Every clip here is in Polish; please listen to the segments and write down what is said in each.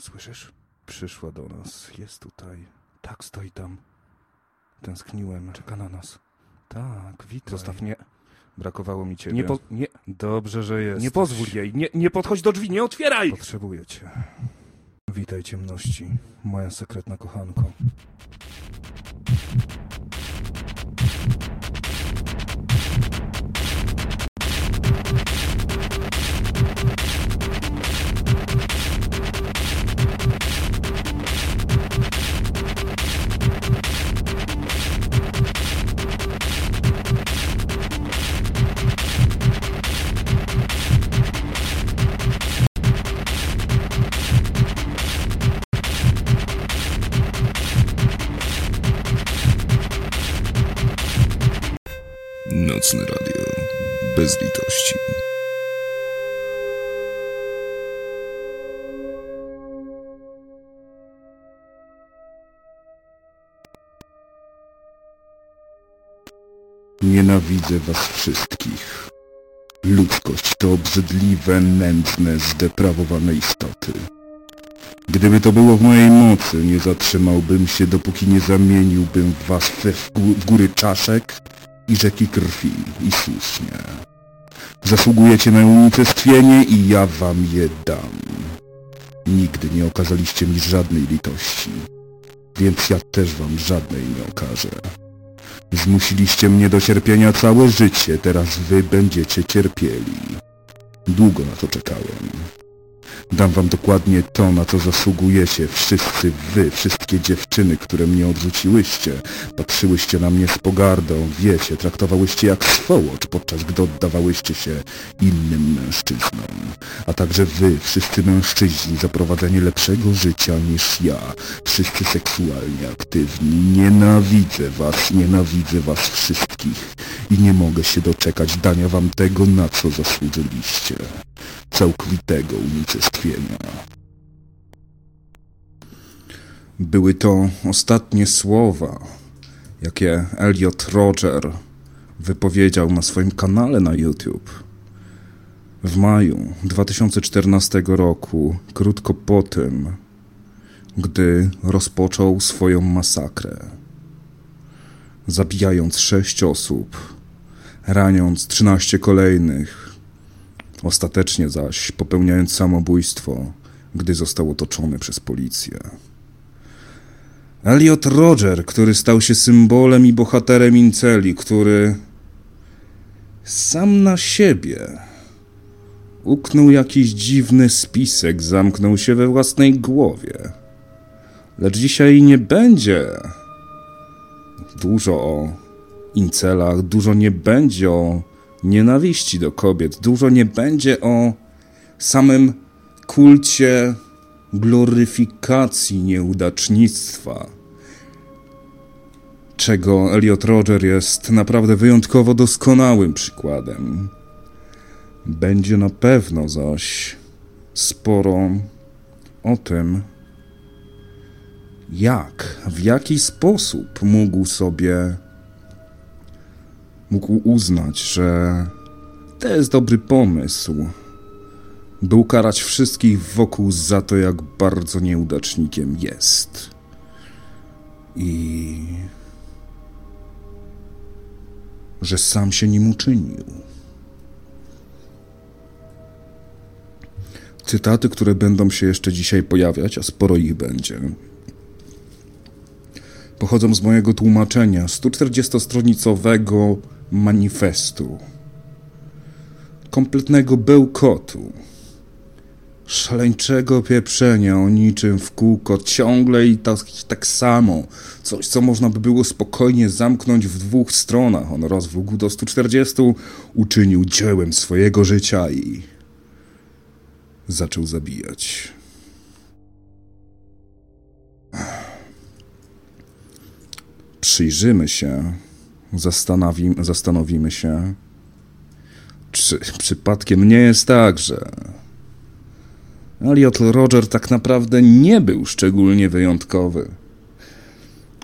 Słyszysz? Przyszła do nas. Jest tutaj. Tak, stoi tam. Tęskniłem. Czeka na nas. Tak, witaj. Zostaw mnie. Brakowało mi ciebie. Nie po- nie. Dobrze, że jest. Nie pozwól jej, nie, nie podchodź do drzwi, nie otwieraj! Potrzebuję cię. Witaj ciemności, moja sekretna kochanko. Nienawidzę was wszystkich. Ludzkość to obrzydliwe, nędzne, zdeprawowane istoty. Gdyby to było w mojej mocy, nie zatrzymałbym się, dopóki nie zamieniłbym was we w gó- w góry czaszek i rzeki krwi i słusznie. Zasługujecie na unicestwienie i ja wam je dam. Nigdy nie okazaliście mi żadnej litości, więc ja też wam żadnej nie okażę. Zmusiliście mnie do cierpienia całe życie, teraz wy będziecie cierpieli. Długo na to czekałem. Dam wam dokładnie to, na co zasługujecie, wszyscy wy, wszystkie dziewczyny, które mnie odrzuciłyście. Patrzyłyście na mnie z pogardą, wiecie, traktowałyście jak swołocz, podczas gdy oddawałyście się innym mężczyznom. A także wy, wszyscy mężczyźni, zaprowadzeni lepszego życia niż ja, wszyscy seksualnie aktywni. Nienawidzę was, nienawidzę was wszystkich i nie mogę się doczekać dania wam tego, na co zasłużyliście. Całkowitego unicestwienia. Były to ostatnie słowa, jakie Elliot Roger wypowiedział na swoim kanale na YouTube. W maju 2014 roku, krótko po tym, gdy rozpoczął swoją masakrę, zabijając sześć osób, raniąc 13 kolejnych, ostatecznie zaś popełniając samobójstwo, gdy został otoczony przez policję. Elliot Roger, który stał się symbolem i bohaterem Inceli, który sam na siebie uknął jakiś dziwny spisek, zamknął się we własnej głowie. Lecz dzisiaj nie będzie dużo o incelach, dużo nie będzie o nienawiści do kobiet, dużo nie będzie o samym kulcie gloryfikacji nieudacznictwa, czego Elliot Roger jest naprawdę wyjątkowo doskonałym przykładem. Będzie na pewno zaś sporo o tym, jak, w jaki sposób mógł sobie, mógł uznać, że to jest dobry pomysł, by ukarać wszystkich wokół za to, jak bardzo nieudacznikiem jest. I że sam się nim uczynił. Cytaty, które będą się jeszcze dzisiaj pojawiać, a sporo ich będzie, pochodzą z mojego tłumaczenia 140-stronicowego manifestu. Kompletnego bełkotu. Szaleńczego pieprzenia o niczym w kółko, ciągle i tak, tak samo. Coś, co można by było spokojnie zamknąć w dwóch stronach. On rozwrógł do 140, uczynił dziełem swojego życia i zaczął zabijać. Przyjrzymy się, zastanowimy, się, czy przypadkiem nie jest tak, że Elliot Roger tak naprawdę nie był szczególnie wyjątkowy,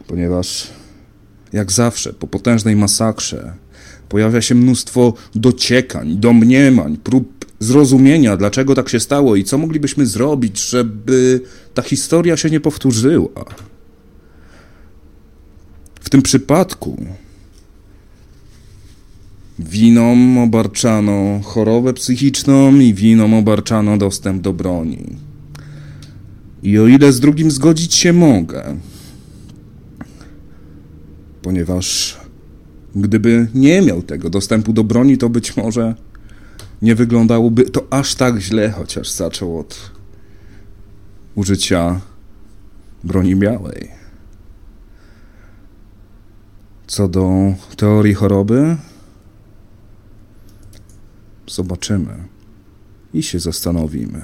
ponieważ jak zawsze po potężnej masakrze pojawia się mnóstwo dociekań, domniemań, prób zrozumienia, dlaczego tak się stało i co moglibyśmy zrobić, żeby ta historia się nie powtórzyła. W tym przypadku winom obarczano chorobę psychiczną i winom obarczano dostęp do broni. I o ile z drugim zgodzić się mogę, ponieważ gdyby nie miał tego dostępu do broni, to być może nie wyglądałoby to aż tak źle, chociaż zaczął od użycia broni białej. Co do teorii choroby, zobaczymy i się zastanowimy.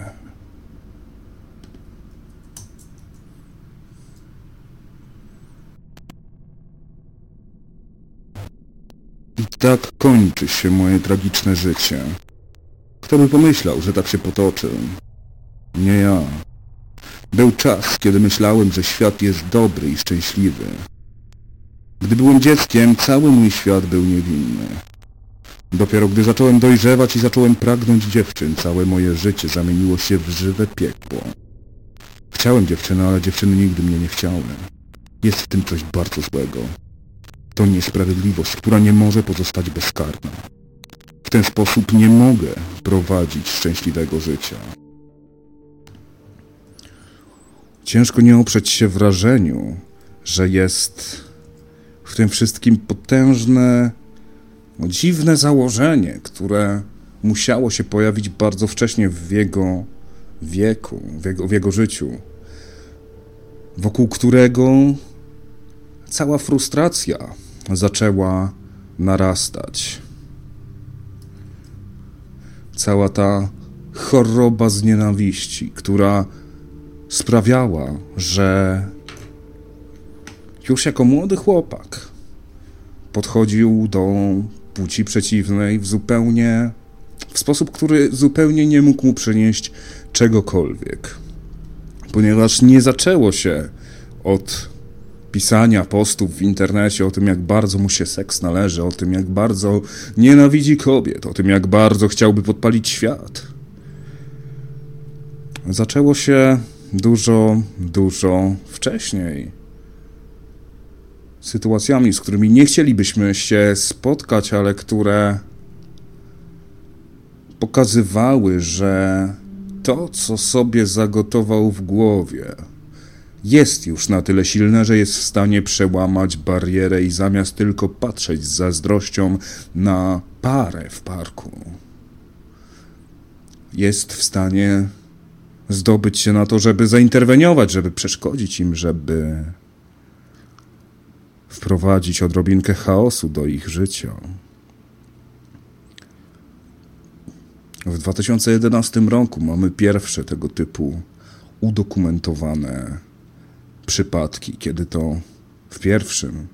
I tak kończy się moje tragiczne życie. Kto by pomyślał, że tak się potoczy? Nie ja. Był czas, kiedy myślałem, że świat jest dobry i szczęśliwy. Gdy byłem dzieckiem, cały mój świat był niewinny. Dopiero gdy zacząłem dojrzewać i zacząłem pragnąć dziewczyn, całe moje życie zamieniło się w żywe piekło. Chciałem dziewczyny, ale dziewczyny nigdy mnie nie chciały. Jest w tym coś bardzo złego. To niesprawiedliwość, która nie może pozostać bezkarna. W ten sposób nie mogę prowadzić szczęśliwego życia. Ciężko nie oprzeć się wrażeniu, że jest w tym wszystkim potężne, dziwne założenie, które musiało się pojawić bardzo wcześnie w jego wieku, w jego, w jego życiu, wokół którego cała frustracja zaczęła narastać. Cała ta choroba z nienawiści, która sprawiała, że już jako młody chłopak podchodził do płci przeciwnej w zupełnie w sposób, który zupełnie nie mógł mu przynieść czegokolwiek. Ponieważ nie zaczęło się od pisania postów w internecie o tym, jak bardzo mu się seks należy, o tym, jak bardzo nienawidzi kobiet, o tym, jak bardzo chciałby podpalić świat. Zaczęło się dużo, dużo wcześniej. Sytuacjami, z którymi nie chcielibyśmy się spotkać, ale które pokazywały, że to, co sobie zagotował w głowie, jest już na tyle silne, że jest w stanie przełamać barierę i zamiast tylko patrzeć z zazdrością na parę w parku, jest w stanie zdobyć się na to, żeby zainterweniować, żeby przeszkodzić im, żeby wprowadzić odrobinkę chaosu do ich życia. W 2011 roku mamy pierwsze tego typu udokumentowane przypadki, kiedy to w pierwszym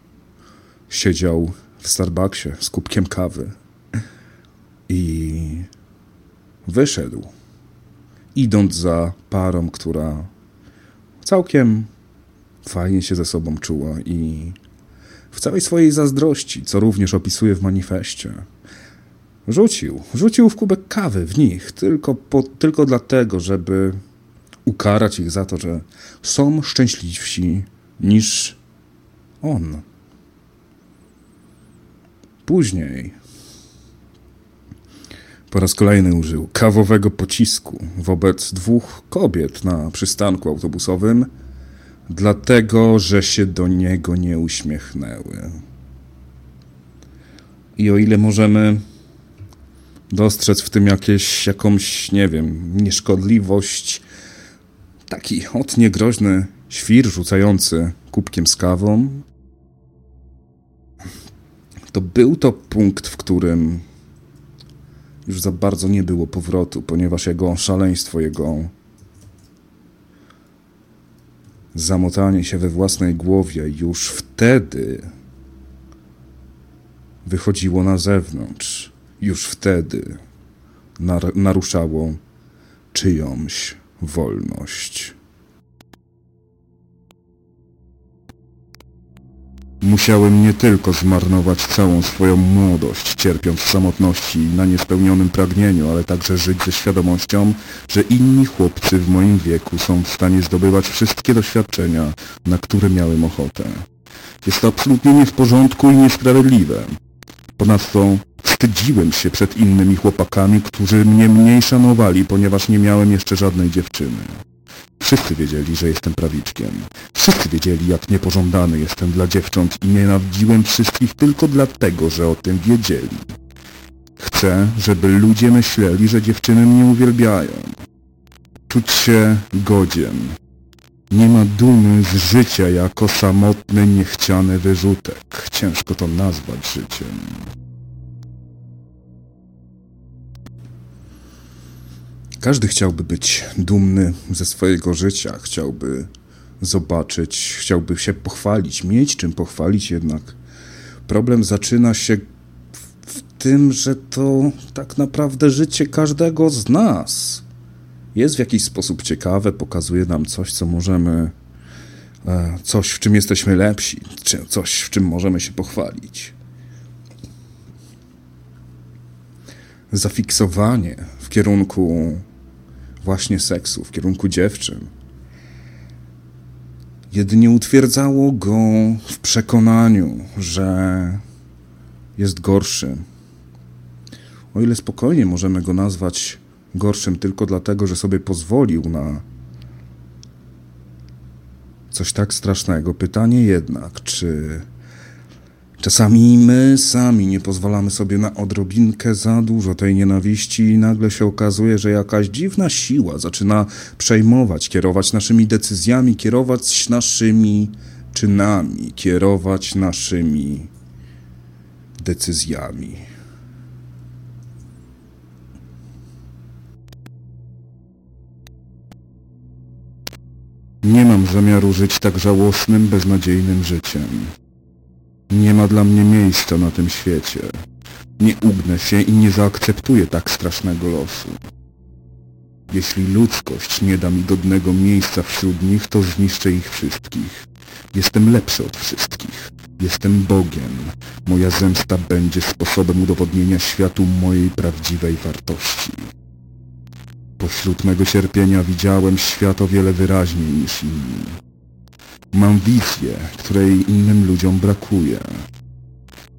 siedział w Starbucksie z kubkiem kawy i wyszedł, idąc za parą, która całkiem fajnie się ze sobą czuła i w całej swojej zazdrości, co również opisuje w manifestie, rzucił, rzucił w kubek kawy w nich, tylko, po, tylko dlatego, żeby ukarać ich za to, że są szczęśliwsi niż on. Później po raz kolejny użył kawowego pocisku wobec dwóch kobiet na przystanku autobusowym, dlatego że się do niego nie uśmiechnęły. I o ile możemy dostrzec w tym jakieś, jakąś, nie wiem, nieszkodliwość, taki od niegroźny świr rzucający kubkiem z kawą, to był to punkt, w którym już za bardzo nie było powrotu, ponieważ jego szaleństwo, jego zamotanie się we własnej głowie już wtedy wychodziło na zewnątrz, już wtedy nar naruszało czyjąś wolność. Musiałem nie tylko zmarnować całą swoją młodość, cierpiąc w samotności na niespełnionym pragnieniu, ale także żyć ze świadomością, że inni chłopcy w moim wieku są w stanie zdobywać wszystkie doświadczenia, na które miałem ochotę. Jest to absolutnie nie w porządku i niesprawiedliwe. Ponadto wstydziłem się przed innymi chłopakami, którzy mnie mniej szanowali, ponieważ nie miałem jeszcze żadnej dziewczyny. Wszyscy wiedzieli, że jestem prawiczkiem. Wszyscy wiedzieli, jak niepożądany jestem dla dziewcząt i nienawidziłem wszystkich tylko dlatego, że o tym wiedzieli. Chcę, żeby ludzie myśleli, że dziewczyny mnie uwielbiają. Czuć się godzien. Nie ma dumy z życia jako samotny, niechciany wyrzutek. Ciężko to nazwać życiem. Każdy chciałby być dumny ze swojego życia, chciałby zobaczyć, chciałby się pochwalić, mieć czym pochwalić, jednak problem zaczyna się w tym, że to tak naprawdę życie każdego z nas jest w jakiś sposób ciekawe, pokazuje nam coś, co możemy, e, coś, w czym jesteśmy lepsi, coś, w czym możemy się pochwalić. Zafiksowanie w kierunku właśnie seksu, w kierunku dziewczyn, jedynie utwierdzało go w przekonaniu, że jest gorszy. O ile spokojnie możemy go nazwać gorszym tylko dlatego, że sobie pozwolił na coś tak strasznego. Pytanie jednak, czy czasami my sami nie pozwalamy sobie na odrobinkę za dużo tej nienawiści i nagle się okazuje, że jakaś dziwna siła zaczyna przejmować, kierować naszymi decyzjami, kierować naszymi czynami, kierować naszymi decyzjami. Nie mam zamiaru żyć tak żałosnym, beznadziejnym życiem. Nie ma dla mnie miejsca na tym świecie. Nie ugnę się i nie zaakceptuję tak strasznego losu. Jeśli ludzkość nie da mi godnego miejsca wśród nich, to zniszczę ich wszystkich. Jestem lepszy od wszystkich. Jestem Bogiem. Moja zemsta będzie sposobem udowodnienia światu mojej prawdziwej wartości. Pośród mego cierpienia widziałem świat o wiele wyraźniej niż inni. Mam wizję, której innym ludziom brakuje.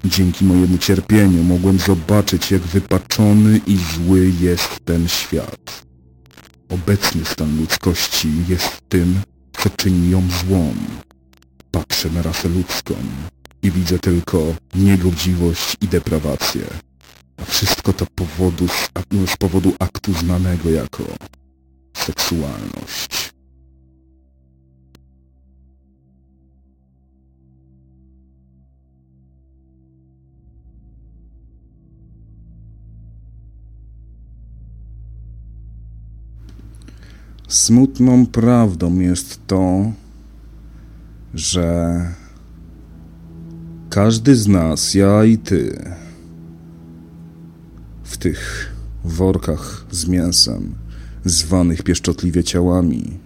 Dzięki mojemu cierpieniu mogłem zobaczyć, jak wypaczony i zły jest ten świat. Obecny stan ludzkości jest tym, co czyni ją złą. Patrzę na rasę ludzką i widzę tylko niegodziwość i deprawację. A wszystko to powodu, z, z powodu aktu znanego jako seksualność. Smutną prawdą jest to, że każdy z nas, ja i ty, w tych workach z mięsem, zwanych pieszczotliwie ciałami,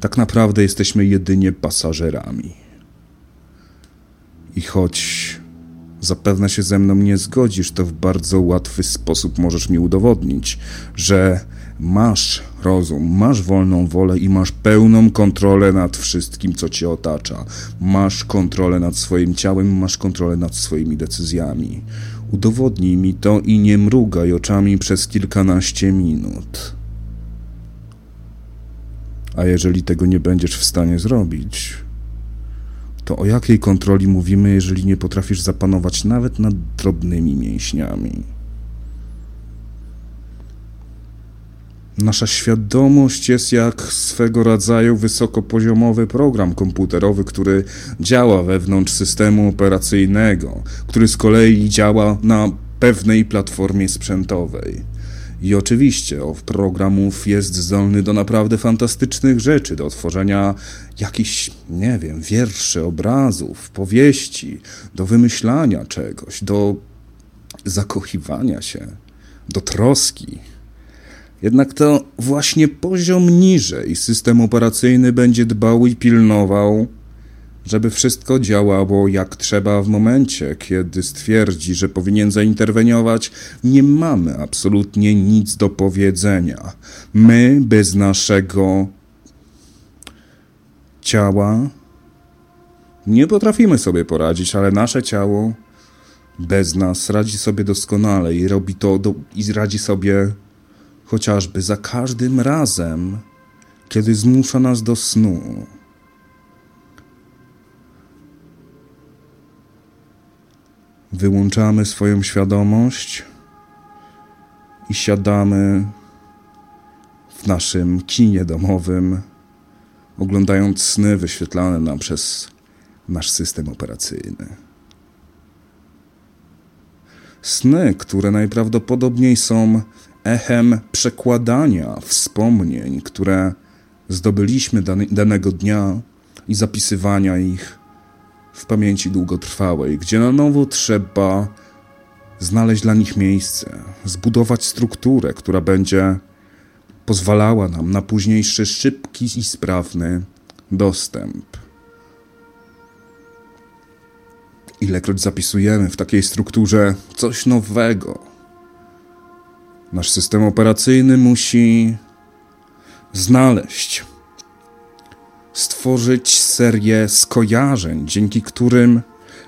tak naprawdę jesteśmy jedynie pasażerami. I choć zapewne się ze mną nie zgodzisz, to w bardzo łatwy sposób możesz mi udowodnić, że masz rozum, masz wolną wolę i masz pełną kontrolę nad wszystkim, co cię otacza. Masz kontrolę nad swoim ciałem, masz kontrolę nad swoimi decyzjami. Udowodnij mi to i nie mrugaj oczami przez kilkanaście minut. A jeżeli tego nie będziesz w stanie zrobić, to o jakiej kontroli mówimy, jeżeli nie potrafisz zapanować nawet nad drobnymi mięśniami? Nasza świadomość jest jak swego rodzaju wysokopoziomowy program komputerowy, który działa wewnątrz systemu operacyjnego, który z kolei działa na pewnej platformie sprzętowej. I oczywiście of programów jest zdolny do naprawdę fantastycznych rzeczy, do tworzenia jakichś, nie wiem, wierszy, obrazów, powieści, do wymyślania czegoś, do zakochiwania się, do troski. Jednak to właśnie poziom niżej system operacyjny będzie dbał i pilnował żeby wszystko działało jak trzeba w momencie, kiedy stwierdzi, że powinien zainterweniować, nie mamy absolutnie nic do powiedzenia. My bez naszego ciała nie potrafimy sobie poradzić, ale nasze ciało bez nas radzi sobie doskonale i robi to do, i radzi sobie chociażby za każdym razem, kiedy zmusza nas do snu. Wyłączamy swoją świadomość i siadamy w naszym kinie domowym, oglądając sny wyświetlane nam przez nasz system operacyjny. Sny, które najprawdopodobniej są echem przekładania wspomnień, które zdobyliśmy danego dnia i zapisywania ich w pamięci długotrwałej, gdzie na nowo trzeba znaleźć dla nich miejsce, zbudować strukturę, która będzie pozwalała nam na późniejszy szybki i sprawny dostęp. Ilekroć zapisujemy w takiej strukturze coś nowego, nasz system operacyjny musi znaleźć, stworzyć serię skojarzeń, dzięki którym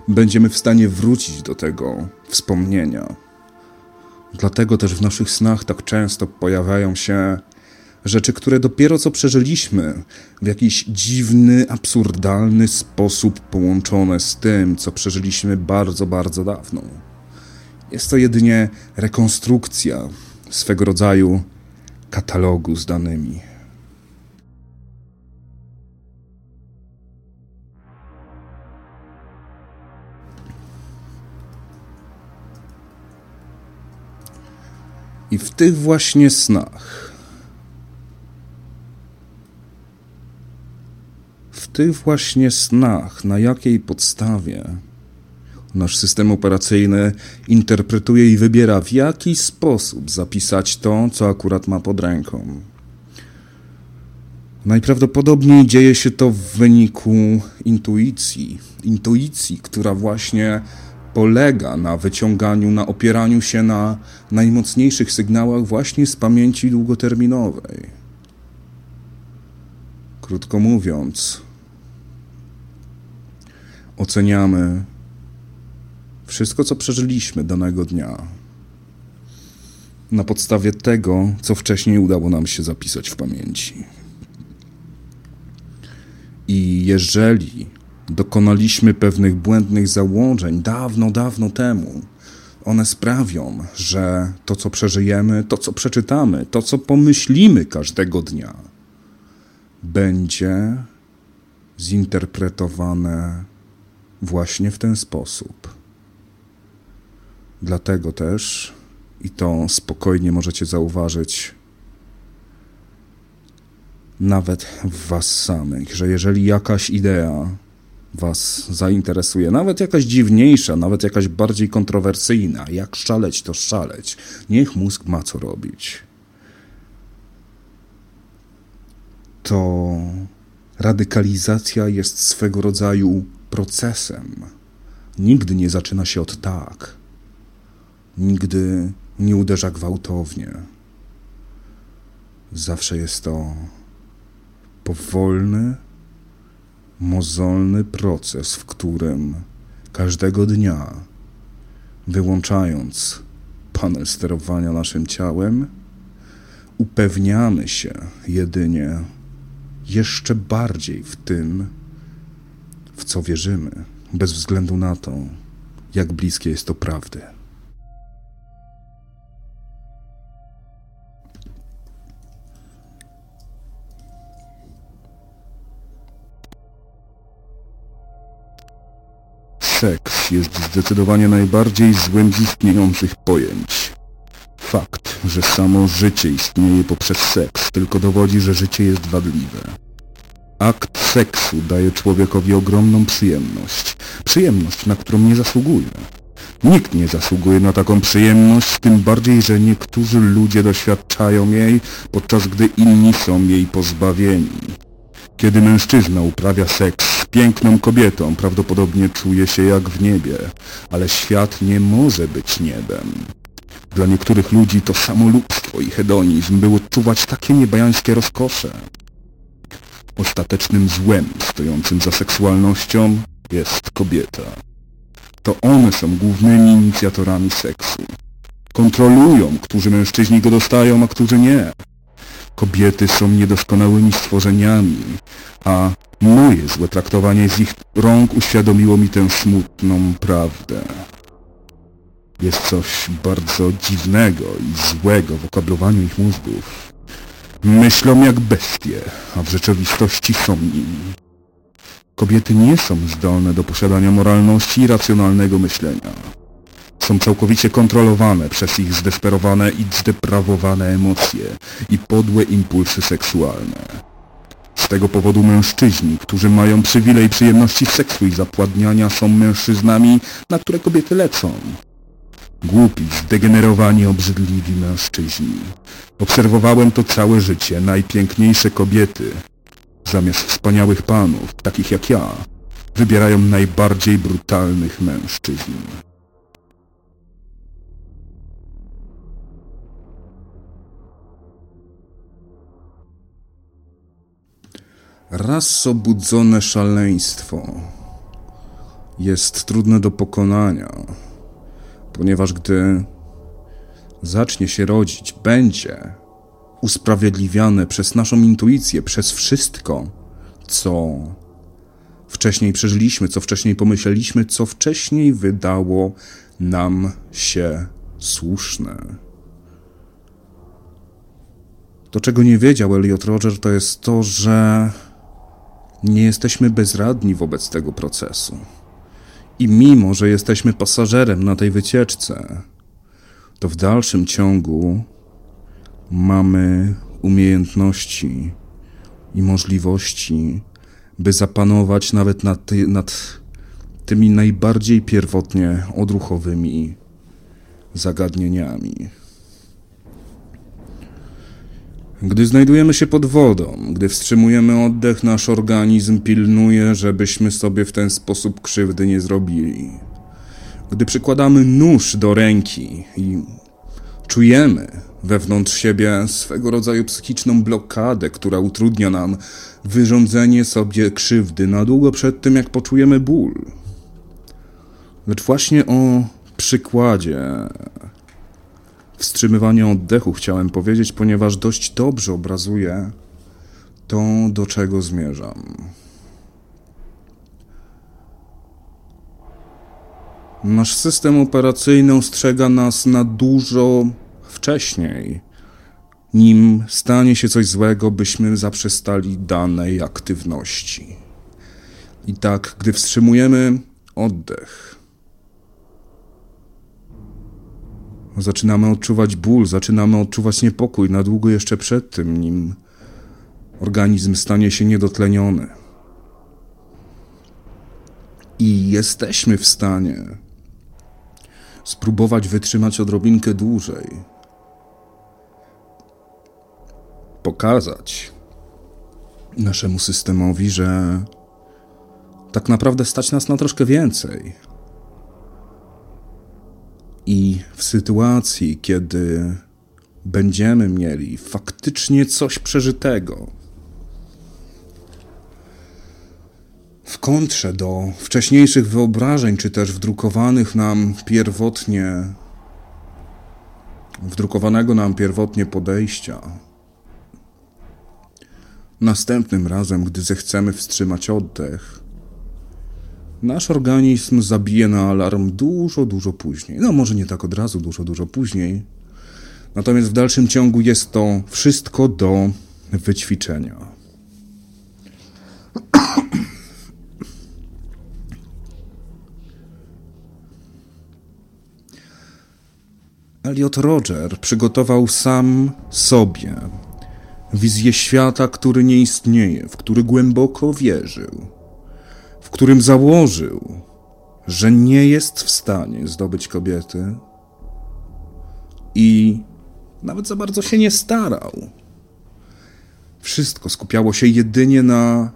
będziemy w stanie wrócić do tego wspomnienia. Dlatego też w naszych snach tak często pojawiają się rzeczy, które dopiero co przeżyliśmy, w jakiś dziwny, absurdalny sposób połączone z tym, co przeżyliśmy bardzo, bardzo dawno. Jest to jedynie rekonstrukcja swego rodzaju katalogu z danymi. I w tych właśnie snach, w tych właśnie snach, na jakiej podstawie nasz system operacyjny interpretuje i wybiera, w jaki sposób zapisać to, co akurat ma pod ręką. Najprawdopodobniej dzieje się to w wyniku intuicji. Intuicji, która właśnie polega na wyciąganiu, na opieraniu się na najmocniejszych sygnałach właśnie z pamięci długoterminowej. Krótko mówiąc, oceniamy wszystko, co przeżyliśmy danego dnia, na podstawie tego, co wcześniej udało nam się zapisać w pamięci. I jeżeli dokonaliśmy pewnych błędnych założeń dawno, dawno temu, one sprawią, że to, co przeżyjemy, to, co przeczytamy, to, co pomyślimy każdego dnia, będzie zinterpretowane właśnie w ten sposób. Dlatego też, i to spokojnie możecie zauważyć, nawet w Was samych, że jeżeli jakaś idea Was zainteresuje, nawet jakaś dziwniejsza, nawet jakaś bardziej kontrowersyjna, jak szaleć, to szaleć, niech mózg ma co robić. To radykalizacja jest swego rodzaju procesem. Nigdy nie zaczyna się od tak nigdy nie uderza gwałtownie. Zawsze jest to powolny, mozolny proces, w którym każdego dnia, wyłączając panel sterowania naszym ciałem, upewniamy się jedynie jeszcze bardziej w tym, w co wierzymy, bez względu na to, jak bliskie jest to prawdy. Seks jest zdecydowanie najbardziej złym z istniejących pojęć. Fakt, że samo życie istnieje poprzez seks, tylko dowodzi, że życie jest wadliwe. Akt seksu daje człowiekowi ogromną przyjemność. Przyjemność, na którą nie zasługuje. Nikt nie zasługuje na taką przyjemność, tym bardziej, że niektórzy ludzie doświadczają jej, podczas gdy inni są jej pozbawieni. Kiedy mężczyzna uprawia seks piękną kobietą, prawdopodobnie czuje się jak w niebie, ale świat nie może być niebem. Dla niektórych ludzi to samolubstwo i hedonizm, by odczuwać takie niebajańskie rozkosze. Ostatecznym złem stojącym za seksualnością jest kobieta. To one są głównymi inicjatorami seksu. Kontrolują, którzy mężczyźni go dostają, a którzy nie. Kobiety są niedoskonałymi stworzeniami, a moje złe traktowanie z ich rąk uświadomiło mi tę smutną prawdę. Jest coś bardzo dziwnego i złego w okablowaniu ich mózgów. Myślą jak bestie, a w rzeczywistości są nimi. Kobiety nie są zdolne do posiadania moralności i racjonalnego myślenia. Są całkowicie kontrolowane przez ich zdesperowane i zdeprawowane emocje i podłe impulsy seksualne. Z tego powodu mężczyźni, którzy mają przywilej przyjemności seksu i zapładniania są mężczyznami, na które kobiety lecą. Głupi, zdegenerowani, obrzydliwi mężczyźni. Obserwowałem to całe życie. Najpiękniejsze kobiety, zamiast wspaniałych panów, takich jak ja, wybierają najbardziej brutalnych mężczyzn. Raz obudzone szaleństwo jest trudne do pokonania, ponieważ gdy zacznie się rodzić, będzie usprawiedliwiane przez naszą intuicję, przez wszystko, co wcześniej przeżyliśmy, co wcześniej pomyśleliśmy, co wcześniej wydało nam się słuszne. To, czego nie wiedział Elliot Roger, to jest to, że nie jesteśmy bezradni wobec tego procesu. I mimo, że jesteśmy pasażerem na tej wycieczce, to w dalszym ciągu mamy umiejętności i możliwości, by zapanować nawet nad, ty, nad tymi najbardziej pierwotnie odruchowymi zagadnieniami. Gdy znajdujemy się pod wodą, gdy wstrzymujemy oddech, nasz organizm pilnuje, żebyśmy sobie w ten sposób krzywdy nie zrobili. Gdy przykładamy nóż do ręki i czujemy wewnątrz siebie swego rodzaju psychiczną blokadę, która utrudnia nam wyrządzenie sobie krzywdy na długo przed tym, jak poczujemy ból. Lecz właśnie o przykładzie wstrzymywania oddechu chciałem powiedzieć, ponieważ dość dobrze obrazuje to, do czego zmierzam. Nasz system operacyjny ostrzega nas na dużo wcześniej, nim stanie się coś złego, byśmy zaprzestali danej aktywności. I tak, gdy wstrzymujemy oddech, zaczynamy odczuwać ból, zaczynamy odczuwać niepokój na długo jeszcze przed tym, nim organizm stanie się niedotleniony. I jesteśmy w stanie spróbować wytrzymać odrobinkę dłużej. Pokazać naszemu systemowi, że tak naprawdę stać nas na troszkę więcej. I w sytuacji, kiedy będziemy mieli faktycznie coś przeżytego, w kontrze do wcześniejszych wyobrażeń, czy też wdrukowanych nam pierwotnie, wdrukowanego nam pierwotnie podejścia, następnym razem, gdy zechcemy wstrzymać oddech, nasz organizm zabije na alarm dużo, dużo później. No może nie tak od razu, dużo, dużo później. Natomiast w dalszym ciągu jest to wszystko do wyćwiczenia. Elliot Roger przygotował sam sobie wizję świata, który nie istnieje, w który głęboko wierzył w którym założył, że nie jest w stanie zdobyć kobiety i nawet za bardzo się nie starał. Wszystko skupiało się jedynie na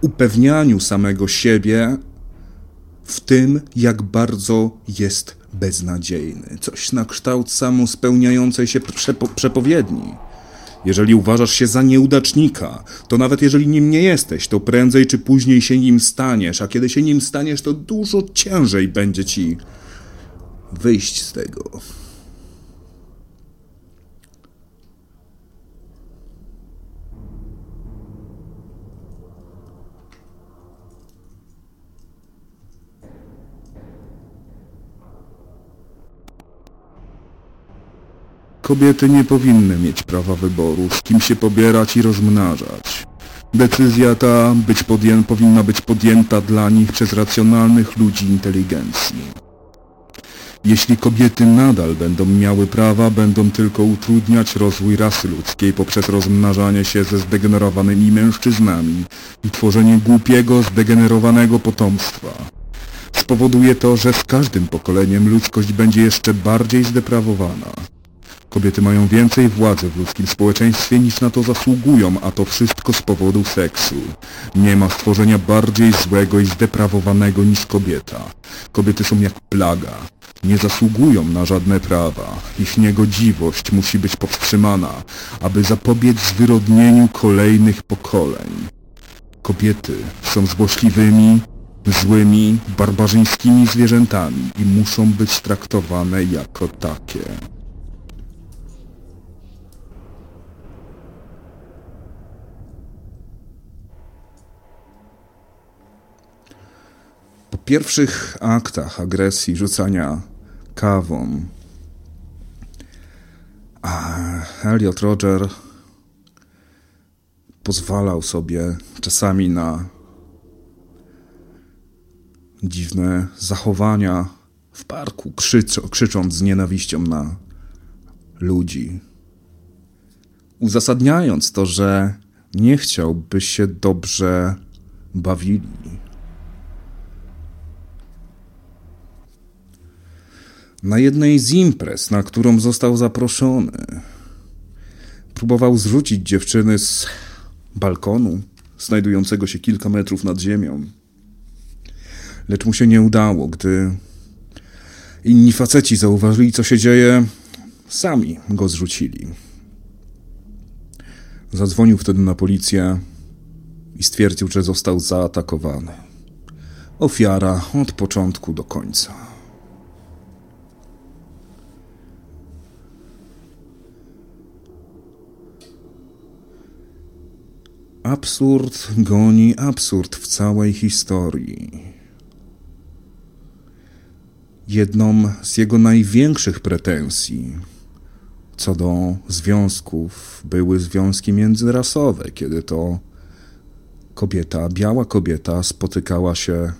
upewnianiu samego siebie w tym, jak bardzo jest beznadziejny. Coś na kształt samospełniającej się przepo przepowiedni. Jeżeli uważasz się za nieudacznika, to nawet jeżeli nim nie jesteś, to prędzej czy później się nim staniesz, a kiedy się nim staniesz, to dużo ciężej będzie ci wyjść z tego. Kobiety nie powinny mieć prawa wyboru, z kim się pobierać i rozmnażać. Decyzja ta być podję- powinna być podjęta dla nich przez racjonalnych ludzi inteligencji. Jeśli kobiety nadal będą miały prawa, będą tylko utrudniać rozwój rasy ludzkiej poprzez rozmnażanie się ze zdegenerowanymi mężczyznami i tworzenie głupiego, zdegenerowanego potomstwa. Spowoduje to, że z każdym pokoleniem ludzkość będzie jeszcze bardziej zdeprawowana. Kobiety mają więcej władzy w ludzkim społeczeństwie niż na to zasługują, a to wszystko z powodu seksu. Nie ma stworzenia bardziej złego i zdeprawowanego niż kobieta. Kobiety są jak plaga. Nie zasługują na żadne prawa. Ich niegodziwość musi być powstrzymana, aby zapobiec zwyrodnieniu kolejnych pokoleń. Kobiety są złośliwymi, złymi, barbarzyńskimi zwierzętami i muszą być traktowane jako takie. Pierwszych aktach agresji, rzucania kawą, a Elliot Roger pozwalał sobie czasami na dziwne zachowania w parku, krzycz, krzycząc z nienawiścią na ludzi. Uzasadniając to, że nie chciał, by się dobrze bawili. Na jednej z imprez, na którą został zaproszony, próbował zrzucić dziewczyny z balkonu, znajdującego się kilka metrów nad ziemią. Lecz mu się nie udało, gdy inni faceci zauważyli, co się dzieje, sami go zrzucili. Zadzwonił wtedy na policję i stwierdził, że został zaatakowany. Ofiara od początku do końca. Absurd goni absurd w całej historii. Jedną z jego największych pretensji co do związków były związki międzyrasowe, kiedy to kobieta, biała kobieta spotykała się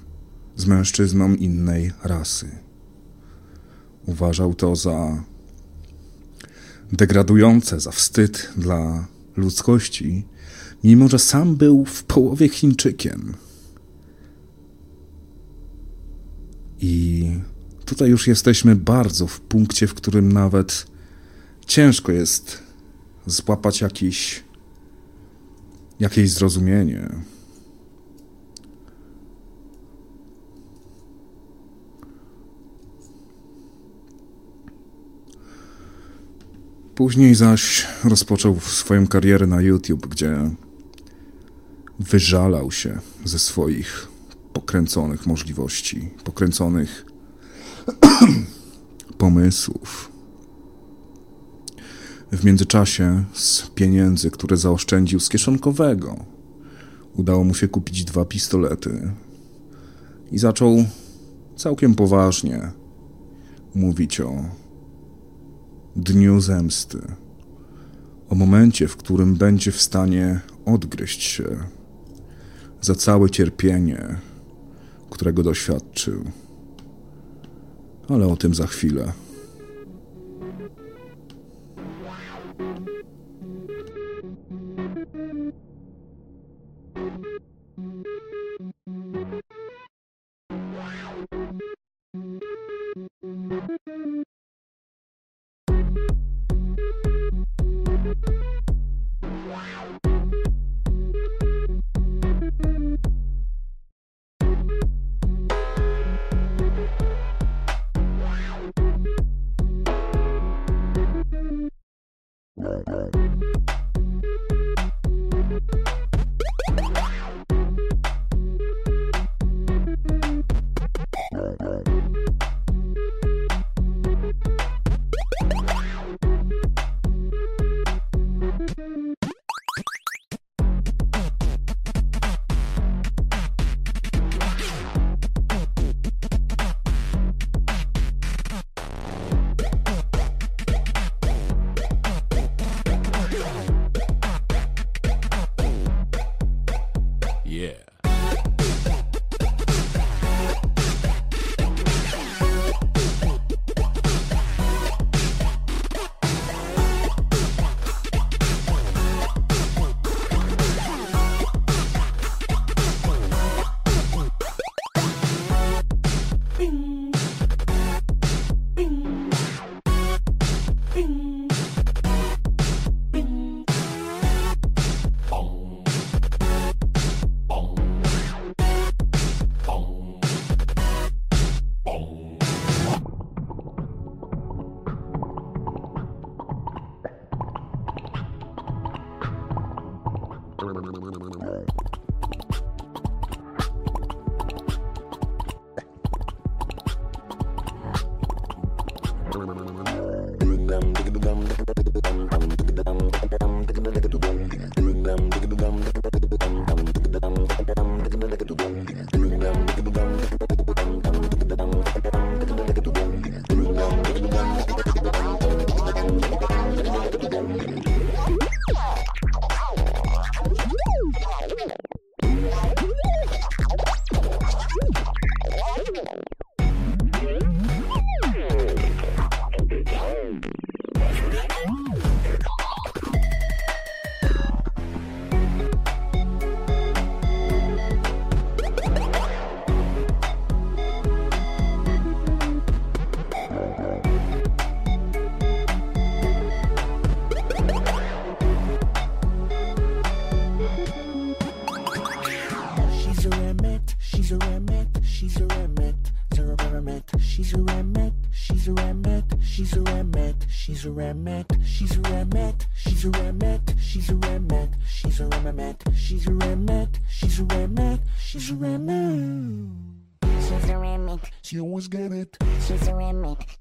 z mężczyzną innej rasy. Uważał to za degradujące, za wstyd dla ludzkości, mimo że sam był w połowie Chińczykiem. I tutaj już jesteśmy bardzo w punkcie, w którym nawet ciężko jest złapać jakiś, jakieś zrozumienie. Później zaś rozpoczął swoją karierę na YouTube, gdzie wyżalał się ze swoich pokręconych możliwości, pokręconych pomysłów. W międzyczasie z pieniędzy, które zaoszczędził z kieszonkowego, udało mu się kupić dwa pistolety i zaczął całkiem poważnie mówić o dniu zemsty, o momencie, w którym będzie w stanie odgryźć się za całe cierpienie, którego doświadczył. Ale o tym za chwilę.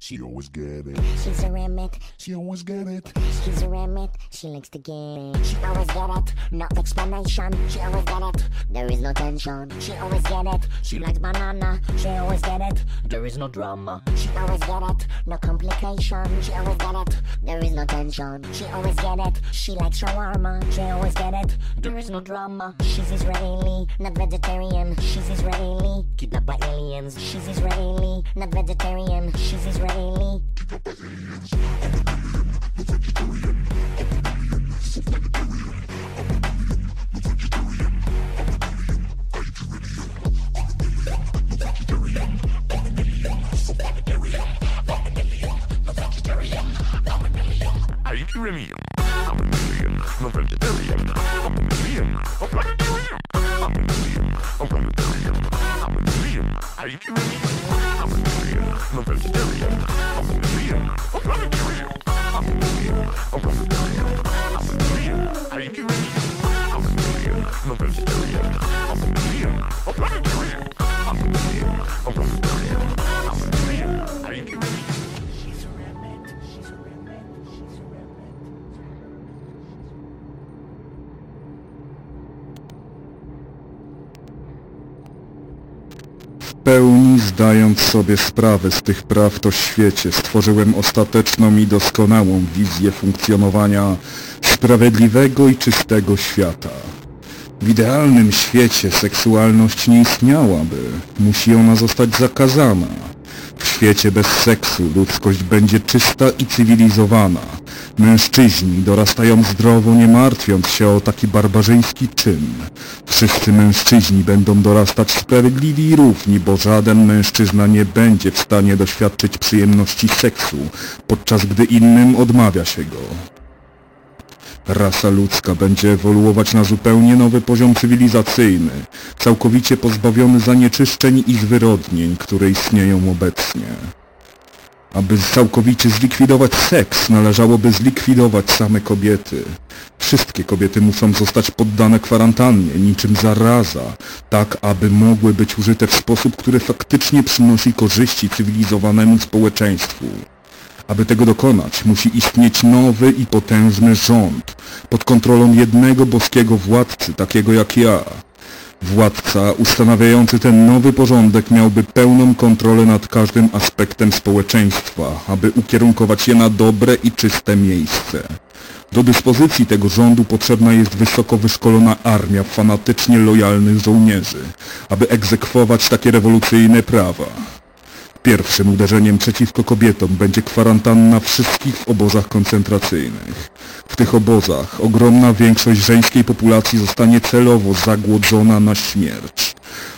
She always get it, she's a remit, she always get it. she's a remit, she likes to get it. She always get it, no explanation, she always get it, there is no tension. She always get it, she likes banana, she always get it, there is no drama. She always get it, no complication, she always get it, there is no tension. She always get it, she likes shawarma, she always get it, there is no drama. She's Israeli, not vegetarian, she's Israeli, kidnapped by aliens. She's Israeli, not vegetarian. She's Israeli. I'm an alien. I'm an alien. I'm an vegetarian. I'm an alien, I'm an vegetarian. I'm an alien. I'm an vegetarian. I'm a million. No vegetarian. I'm a million. Zdając sobie sprawę z tych prawd o świecie, stworzyłem ostateczną i doskonałą wizję funkcjonowania sprawiedliwego i czystego świata. W idealnym świecie seksualność nie istniałaby. Musi ona zostać zakazana. W świecie bez seksu ludzkość będzie czysta i cywilizowana. Mężczyźni dorastają zdrowo, nie martwiąc się o taki barbarzyński czyn. Wszyscy mężczyźni będą dorastać sprawiedliwi i równi, bo żaden mężczyzna nie będzie w stanie doświadczyć przyjemności seksu, podczas gdy innym odmawia się go. Rasa ludzka będzie ewoluować na zupełnie nowy poziom cywilizacyjny, całkowicie pozbawiony zanieczyszczeń i zwyrodnień, które istnieją obecnie. Aby całkowicie zlikwidować seks, należałoby zlikwidować same kobiety. Wszystkie kobiety muszą zostać poddane kwarantannie, niczym zaraza, tak aby mogły być użyte w sposób, który faktycznie przynosi korzyści cywilizowanemu społeczeństwu. Aby tego dokonać, musi istnieć nowy i potężny rząd, pod kontrolą jednego boskiego władcy, takiego jak ja. Władca ustanawiający ten nowy porządek miałby pełną kontrolę nad każdym aspektem społeczeństwa, aby ukierunkować je na dobre i czyste miejsce. Do dyspozycji tego rządu potrzebna jest wysoko wyszkolona armia fanatycznie lojalnych żołnierzy, aby egzekwować takie rewolucyjne prawa. Pierwszym uderzeniem przeciwko kobietom będzie kwarantanna wszystkich w obozach koncentracyjnych. W tych obozach ogromna większość żeńskiej populacji zostanie celowo zagłodzona na śmierć.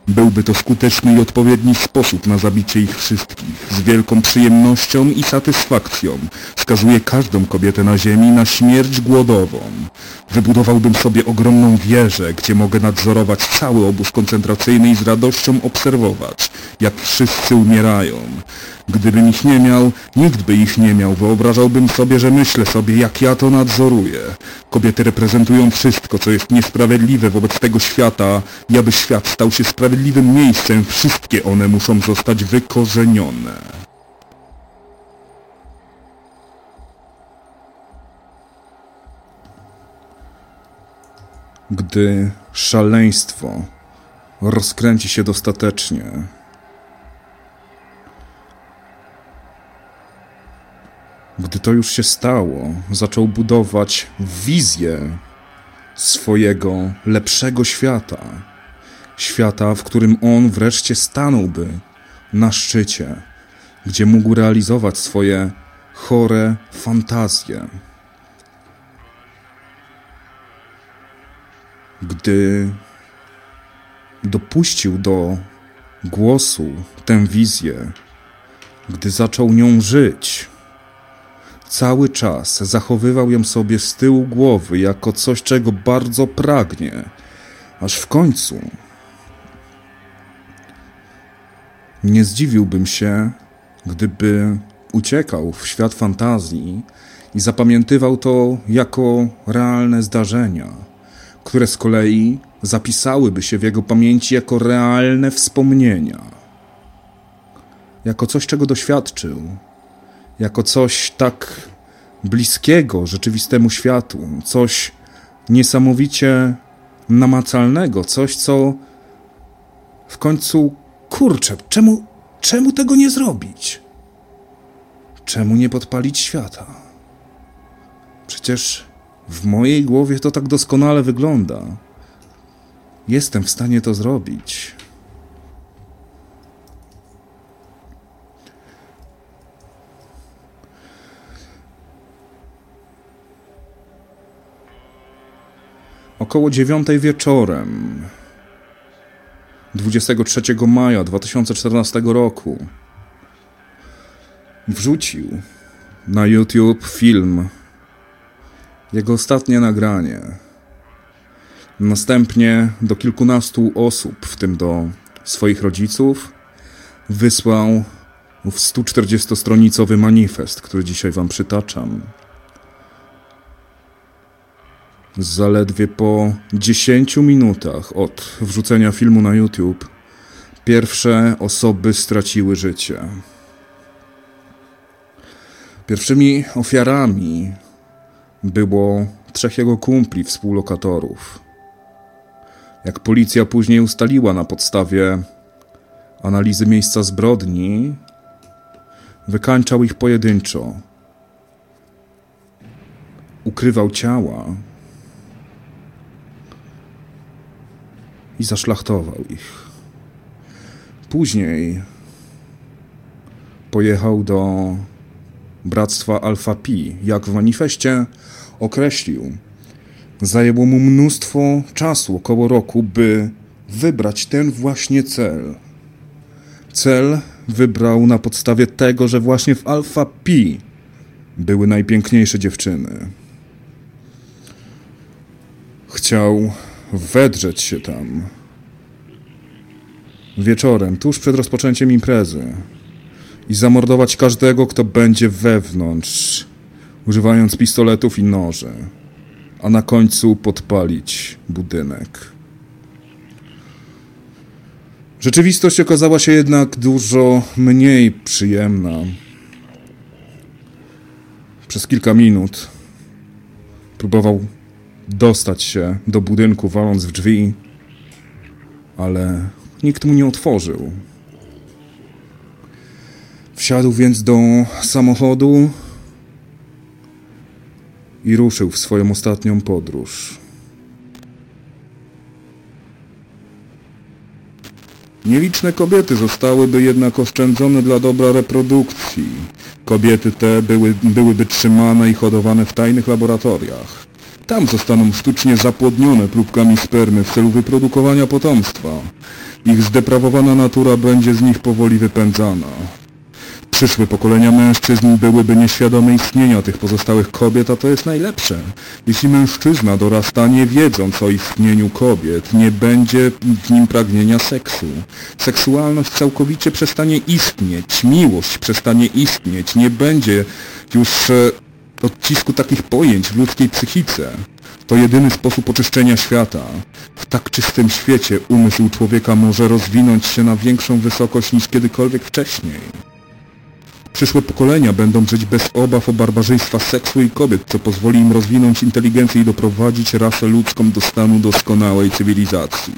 Byłby to skuteczny i odpowiedni sposób na zabicie ich wszystkich. Z wielką przyjemnością i satysfakcją skazuje każdą kobietę na ziemi na śmierć głodową. Wybudowałbym sobie ogromną wieżę, gdzie mogę nadzorować cały obóz koncentracyjny i z radością obserwować, jak wszyscy umierają. Gdybym ich nie miał, nikt by ich nie miał. Wyobrażałbym sobie, że myślę sobie, jak ja to nadzoruję. Kobiety reprezentują wszystko, co jest niesprawiedliwe wobec tego świata. I aby świat stał się sprawiedliwym miejscem, wszystkie one muszą zostać wykorzenione. Gdy szaleństwo rozkręci się dostatecznie, gdy to już się stało, zaczął budować wizję swojego lepszego świata. Świata, w którym on wreszcie stanąłby na szczycie, gdzie mógł realizować swoje chore fantazje. Gdy dopuścił do głosu tę wizję, gdy zaczął nią żyć, cały czas zachowywał ją sobie z tyłu głowy jako coś, czego bardzo pragnie, aż w końcu nie zdziwiłbym się, gdyby uciekał w świat fantazji i zapamiętywał to jako realne zdarzenia, które z kolei zapisałyby się w jego pamięci jako realne wspomnienia, jako coś, czego doświadczył, jako coś tak bliskiego rzeczywistemu światu, coś niesamowicie namacalnego, coś, co w końcu kurczę, czemu, czemu tego nie zrobić? Czemu nie podpalić świata? Przecież w mojej głowie to tak doskonale wygląda. Jestem w stanie to zrobić. Około dziewiątej wieczorem 23 maja 2014 roku wrzucił na YouTube film jego ostatnie nagranie. Następnie do kilkunastu osób, w tym do swoich rodziców, wysłał w 140-stronicowy manifest, który dzisiaj wam przytaczam. Zaledwie po 10 minutach od wrzucenia filmu na YouTube pierwsze osoby straciły życie. Pierwszymi ofiarami było trzech jego kumpli, współlokatorów. Jak policja później ustaliła na podstawie analizy miejsca zbrodni, wykańczał ich pojedynczo. Ukrywał ciała i zaszlachtował ich. Później pojechał do Bractwa Alfa Pi, jak w manifestie określił. Zajęło mu mnóstwo czasu, około roku, by wybrać ten właśnie cel. Cel wybrał na podstawie tego, że właśnie w Alfa Pi były najpiękniejsze dziewczyny. Chciał wedrzeć się tam. Wieczorem, tuż przed rozpoczęciem imprezy i zamordować każdego, kto będzie wewnątrz, używając pistoletów i noży, a na końcu podpalić budynek. Rzeczywistość okazała się jednak dużo mniej przyjemna. Przez kilka minut próbował dostać się do budynku, waląc w drzwi. ale nikt mu nie otworzył. Wsiadł więc do samochodu i ruszył w swoją ostatnią podróż. Nieliczne kobiety zostałyby jednak oszczędzone dla dobra reprodukcji. Kobiety te były, byłyby trzymane i hodowane w tajnych laboratoriach. Tam zostaną sztucznie zapłodnione próbkami spermy w celu wyprodukowania potomstwa. Ich zdeprawowana natura będzie z nich powoli wypędzana. Przyszłe pokolenia mężczyzn byłyby nieświadome istnienia tych pozostałych kobiet, a to jest najlepsze. Jeśli mężczyzna dorasta nie wiedząc o istnieniu kobiet, nie będzie w nim pragnienia seksu. Seksualność całkowicie przestanie istnieć, miłość przestanie istnieć, nie będzie już e, odcisku takich pojęć w ludzkiej psychice. To jedyny sposób oczyszczenia świata. W tak czystym świecie umysł człowieka może rozwinąć się na większą wysokość niż kiedykolwiek wcześniej. Przyszłe pokolenia będą żyć bez obaw o barbarzyństwa seksu i kobiet, co pozwoli im rozwinąć inteligencję i doprowadzić rasę ludzką do stanu doskonałej cywilizacji.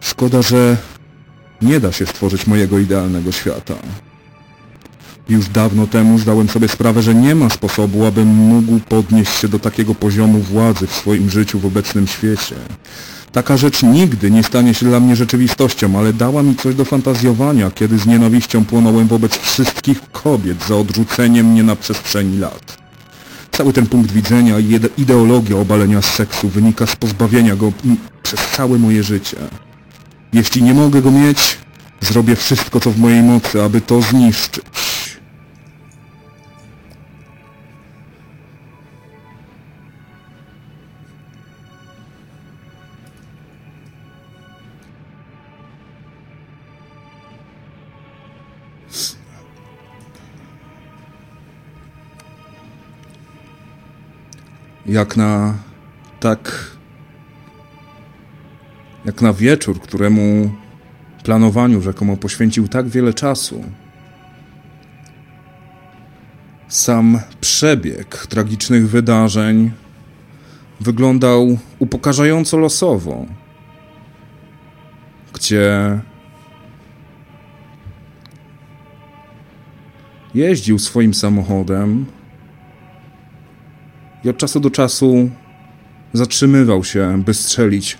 Szkoda, że nie da się stworzyć mojego idealnego świata. Już dawno temu zdałem sobie sprawę, że nie ma sposobu, abym mógł podnieść się do takiego poziomu władzy w swoim życiu w obecnym świecie. Taka rzecz nigdy nie stanie się dla mnie rzeczywistością, ale dała mi coś do fantazjowania, kiedy z nienawiścią płonąłem wobec wszystkich kobiet za odrzuceniem mnie na przestrzeni lat. Cały ten punkt widzenia i ide- ideologia obalenia seksu wynika z pozbawienia go przez całe moje życie. Jeśli nie mogę go mieć, zrobię wszystko co w mojej mocy, aby to zniszczyć. Jak na tak. Jak na wieczór, któremu planowaniu rzekomo poświęcił tak wiele czasu. Sam przebieg tragicznych wydarzeń wyglądał upokarzająco losowo, gdzie jeździł swoim samochodem i od czasu do czasu zatrzymywał się, by strzelić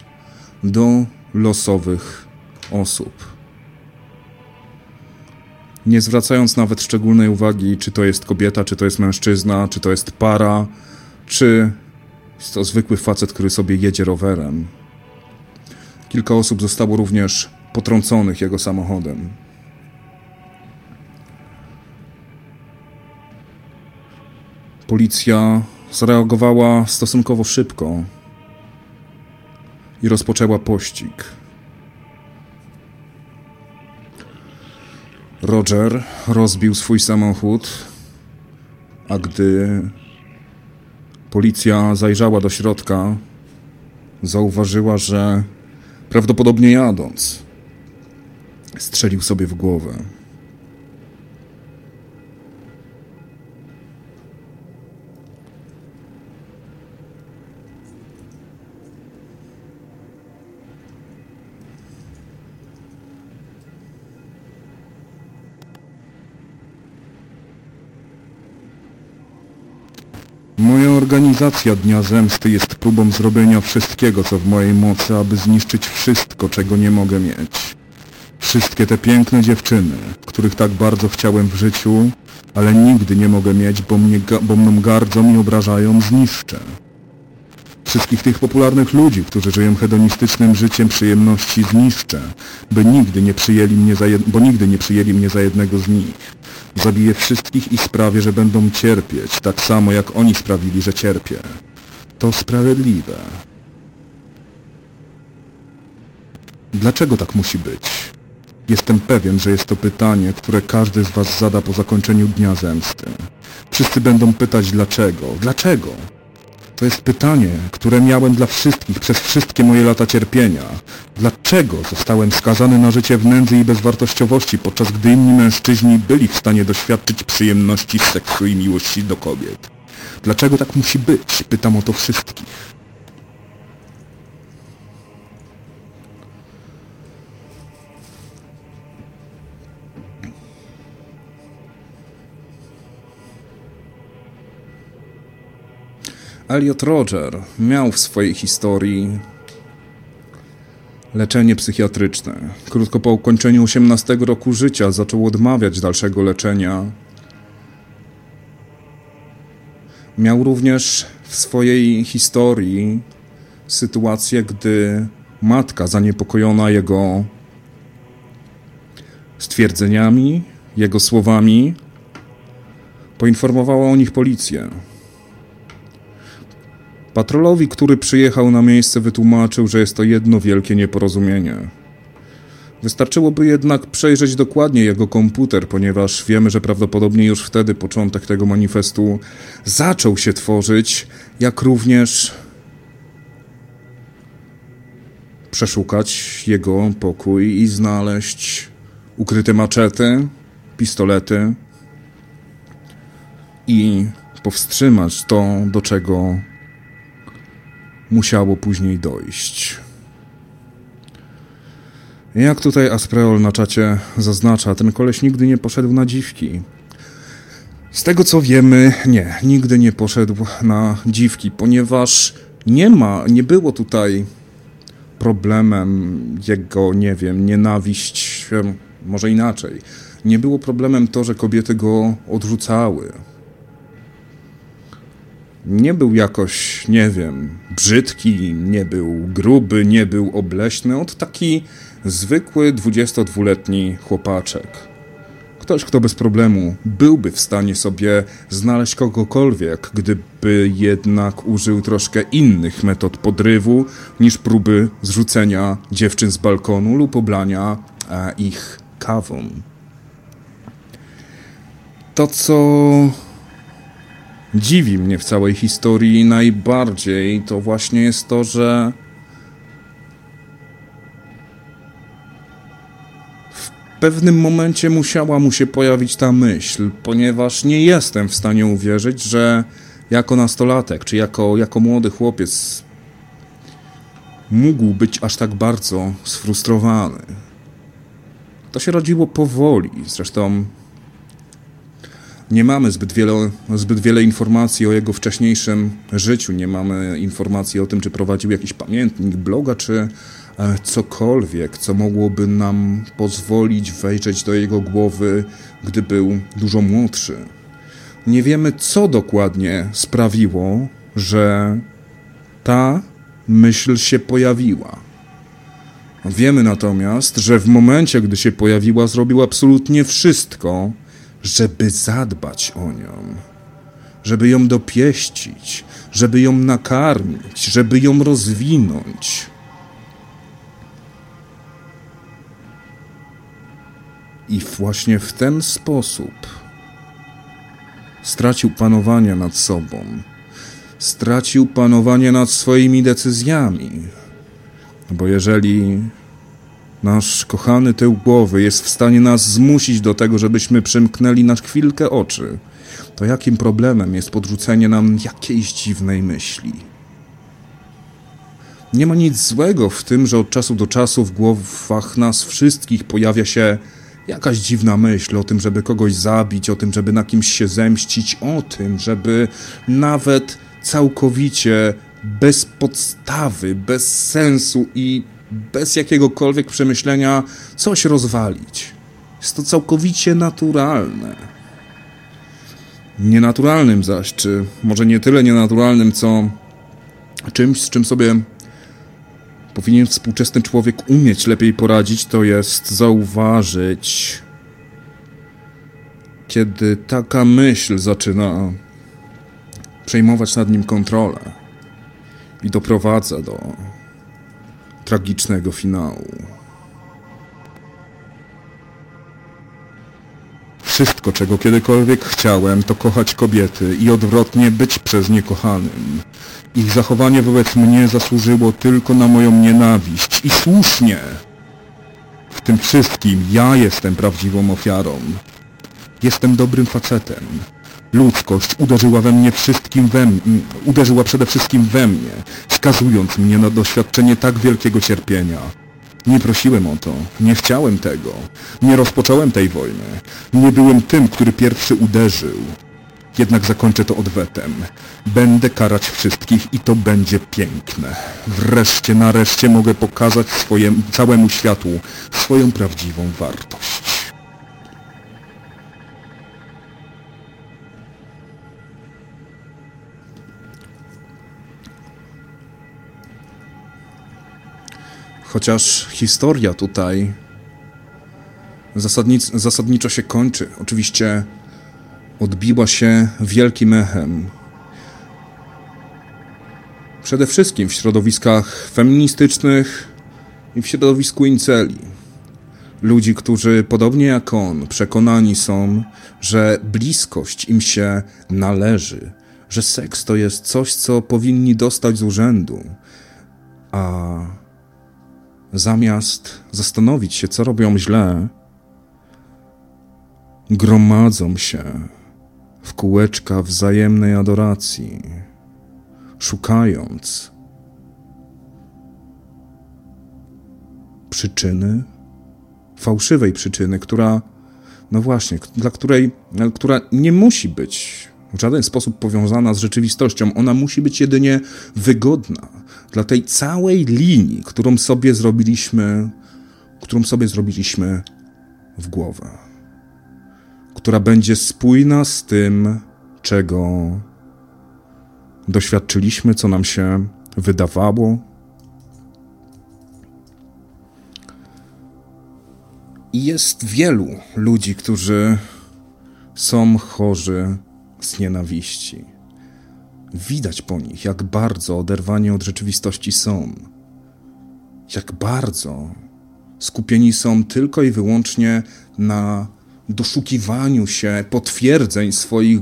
do losowych osób. Nie zwracając nawet szczególnej uwagi, czy to jest kobieta, czy to jest mężczyzna, czy to jest para, czy jest to zwykły facet, który sobie jedzie rowerem. Kilka osób zostało również potrąconych jego samochodem. Policja zareagowała stosunkowo szybko i rozpoczęła pościg. Roger rozbił swój samochód, a gdy policja zajrzała do środka, zauważyła, że prawdopodobnie jadąc, strzelił sobie w głowę. Organizacja Dnia Zemsty jest próbą zrobienia wszystkiego, co w mojej mocy, aby zniszczyć wszystko, czego nie mogę mieć. Wszystkie te piękne dziewczyny, których tak bardzo chciałem w życiu, ale nigdy nie mogę mieć, bo, mnie, bo mną gardzą i obrażają, zniszczę. Wszystkich tych popularnych ludzi, którzy żyją hedonistycznym życiem przyjemności, zniszczę, by nigdy nie przyjęli mnie za bo nigdy nie przyjęli mnie za jednego z nich. Zabiję wszystkich i sprawię, że będą cierpieć, tak samo jak oni sprawili, że cierpię. To sprawiedliwe. Dlaczego tak musi być? Jestem pewien, że jest to pytanie, które każdy z was zada po zakończeniu Dnia Zemsty. Wszyscy będą pytać dlaczego. Dlaczego? To jest pytanie, które miałem dla wszystkich przez wszystkie moje lata cierpienia. Dlaczego zostałem skazany na życie w nędzy i bezwartościowości, podczas gdy inni mężczyźni byli w stanie doświadczyć przyjemności z seksu i miłości do kobiet? Dlaczego tak musi być? Pytam o to wszystkich. Elliot Roger miał w swojej historii leczenie psychiatryczne. Krótko po ukończeniu 18 roku życia zaczął odmawiać dalszego leczenia. Miał również w swojej historii sytuację, gdy matka zaniepokojona jego stwierdzeniami, jego słowami, poinformowała o nich policję. Patrolowi, który przyjechał na miejsce, wytłumaczył, że jest to jedno wielkie nieporozumienie. Wystarczyłoby jednak przejrzeć dokładnie jego komputer, ponieważ wiemy, że prawdopodobnie już wtedy początek tego manifestu zaczął się tworzyć, jak również przeszukać jego pokój i znaleźć ukryte maczety, pistolety i powstrzymać to, do czego musiało później dojść. Jak tutaj Aspreol na czacie zaznacza, ten koleś nigdy nie poszedł na dziwki. Z tego co wiemy, nie, nigdy nie poszedł na dziwki, ponieważ nie ma, nie było tutaj problemem jego, nie wiem, nienawiść, może inaczej. Nie było problemem to, że kobiety go odrzucały. Nie był jakoś, nie wiem, brzydki, nie był gruby, nie był obleśny. Od taki zwykły 22-letni chłopaczek. Ktoś, kto bez problemu byłby w stanie sobie znaleźć kogokolwiek, gdyby jednak użył troszkę innych metod podrywu niż próby zrzucenia dziewczyn z balkonu lub oblania e, ich kawą. To, co dziwi mnie w całej historii najbardziej, to właśnie jest to, że w pewnym momencie musiała mu się pojawić ta myśl, ponieważ nie jestem w stanie uwierzyć, że jako nastolatek, czy jako, jako młody chłopiec mógł być aż tak bardzo sfrustrowany. To się rodziło powoli. Zresztą nie mamy zbyt wiele, zbyt wiele informacji o jego wcześniejszym życiu. Nie mamy informacji o tym, czy prowadził jakiś pamiętnik, bloga, czy e, cokolwiek, co mogłoby nam pozwolić wejrzeć do jego głowy, gdy był dużo młodszy. Nie wiemy, co dokładnie sprawiło, że ta myśl się pojawiła. Wiemy natomiast, że w momencie, gdy się pojawiła, zrobił absolutnie wszystko, żeby zadbać o nią, żeby ją dopieścić, żeby ją nakarmić, żeby ją rozwinąć. I właśnie w ten sposób stracił panowanie nad sobą, stracił panowanie nad swoimi decyzjami bo jeżeli nasz kochany tył głowy jest w stanie nas zmusić do tego, żebyśmy przymknęli na chwilkę oczy, to jakim problemem jest podrzucenie nam jakiejś dziwnej myśli? Nie ma nic złego w tym, że od czasu do czasu w głowach nas wszystkich pojawia się jakaś dziwna myśl o tym, żeby kogoś zabić, o tym, żeby na kimś się zemścić, o tym, żeby nawet całkowicie bez podstawy, bez sensu i bez jakiegokolwiek przemyślenia coś rozwalić. Jest to całkowicie naturalne. Nienaturalnym zaś, czy może nie tyle nienaturalnym, co czymś, z czym sobie powinien współczesny człowiek umieć lepiej poradzić, to jest zauważyć, kiedy taka myśl zaczyna przejmować nad nim kontrolę i doprowadza do tragicznego finału. Wszystko, czego kiedykolwiek chciałem, to kochać kobiety i odwrotnie być przez nie kochanym. Ich zachowanie wobec mnie zasłużyło tylko na moją nienawiść i słusznie. W tym wszystkim ja jestem prawdziwą ofiarą. Jestem dobrym facetem. Ludzkość uderzyła we mnie wszystkim we mnie, uderzyła przede wszystkim we mnie, skazując mnie na doświadczenie tak wielkiego cierpienia. Nie prosiłem o to, nie chciałem tego, nie rozpocząłem tej wojny, nie byłem tym, który pierwszy uderzył. Jednak zakończę to odwetem. Będę karać wszystkich i to będzie piękne. Wreszcie, nareszcie mogę pokazać swojemu, całemu światu swoją prawdziwą wartość. Chociaż historia tutaj zasadnic, zasadniczo się kończy. Oczywiście odbiła się wielkim echem. Przede wszystkim w środowiskach feministycznych i w środowisku inceli. Ludzi, którzy podobnie jak on przekonani są, że bliskość im się należy, że seks to jest coś, co powinni dostać z urzędu, a zamiast zastanowić się, co robią źle, gromadzą się w kółeczka wzajemnej adoracji, szukając przyczyny, fałszywej przyczyny, która, no właśnie, dla której, która nie musi być w żaden sposób powiązana z rzeczywistością. Ona musi być jedynie wygodna dla tej całej linii, którą sobie zrobiliśmy, którą sobie zrobiliśmy w głowę. Która będzie spójna z tym, czego doświadczyliśmy, co nam się wydawało. I jest wielu ludzi, którzy są chorzy z nienawiści. Widać po nich, jak bardzo oderwani od rzeczywistości są. Jak bardzo skupieni są tylko i wyłącznie na doszukiwaniu się potwierdzeń swoich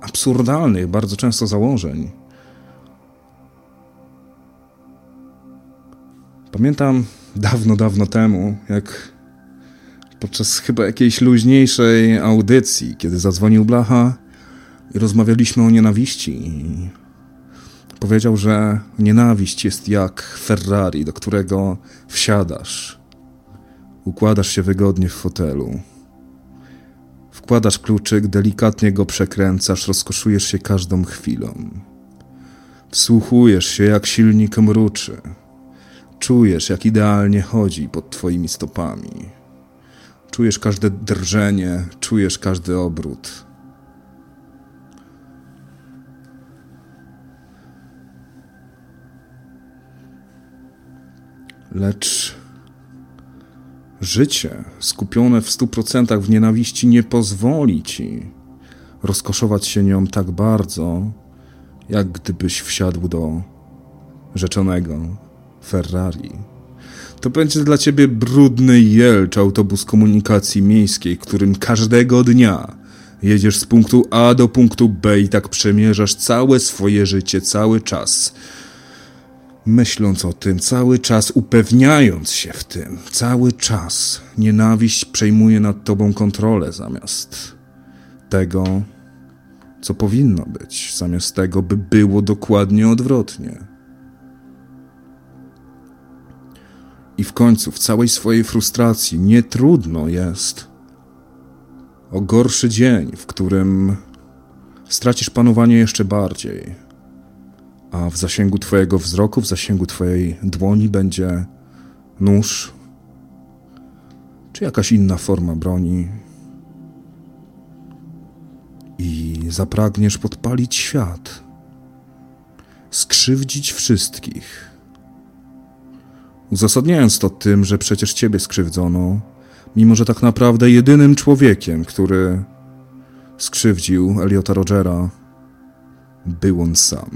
absurdalnych, bardzo często założeń. Pamiętam dawno, dawno temu, jak podczas chyba jakiejś luźniejszej audycji, kiedy zadzwonił Blacha, i rozmawialiśmy o nienawiści. Powiedział, że nienawiść jest jak Ferrari, do którego wsiadasz. Układasz się wygodnie w fotelu. Wkładasz kluczyk, delikatnie go przekręcasz, rozkoszujesz się każdą chwilą. Wsłuchujesz się, jak silnik mruczy. Czujesz, jak idealnie chodzi pod twoimi stopami. Czujesz każde drżenie, czujesz każdy obrót. Lecz życie skupione w stu procentach w nienawiści nie pozwoli ci rozkoszować się nią tak bardzo, jak gdybyś wsiadł do rzeczonego Ferrari. To będzie dla ciebie brudny jelcz autobus komunikacji miejskiej, którym każdego dnia jedziesz z punktu A do punktu B i tak przemierzasz całe swoje życie, cały czas myśląc o tym, cały czas upewniając się w tym, cały czas nienawiść przejmuje nad tobą kontrolę zamiast tego, co powinno być, zamiast tego, by było dokładnie odwrotnie. I w końcu, w całej swojej frustracji, nie trudno jest o gorszy dzień, w którym stracisz panowanie jeszcze bardziej a w zasięgu Twojego wzroku, w zasięgu Twojej dłoni będzie nóż czy jakaś inna forma broni. I zapragniesz podpalić świat, skrzywdzić wszystkich. Uzasadniając to tym, że przecież Ciebie skrzywdzono, mimo że tak naprawdę jedynym człowiekiem, który skrzywdził Eliota Rogera, był on sam.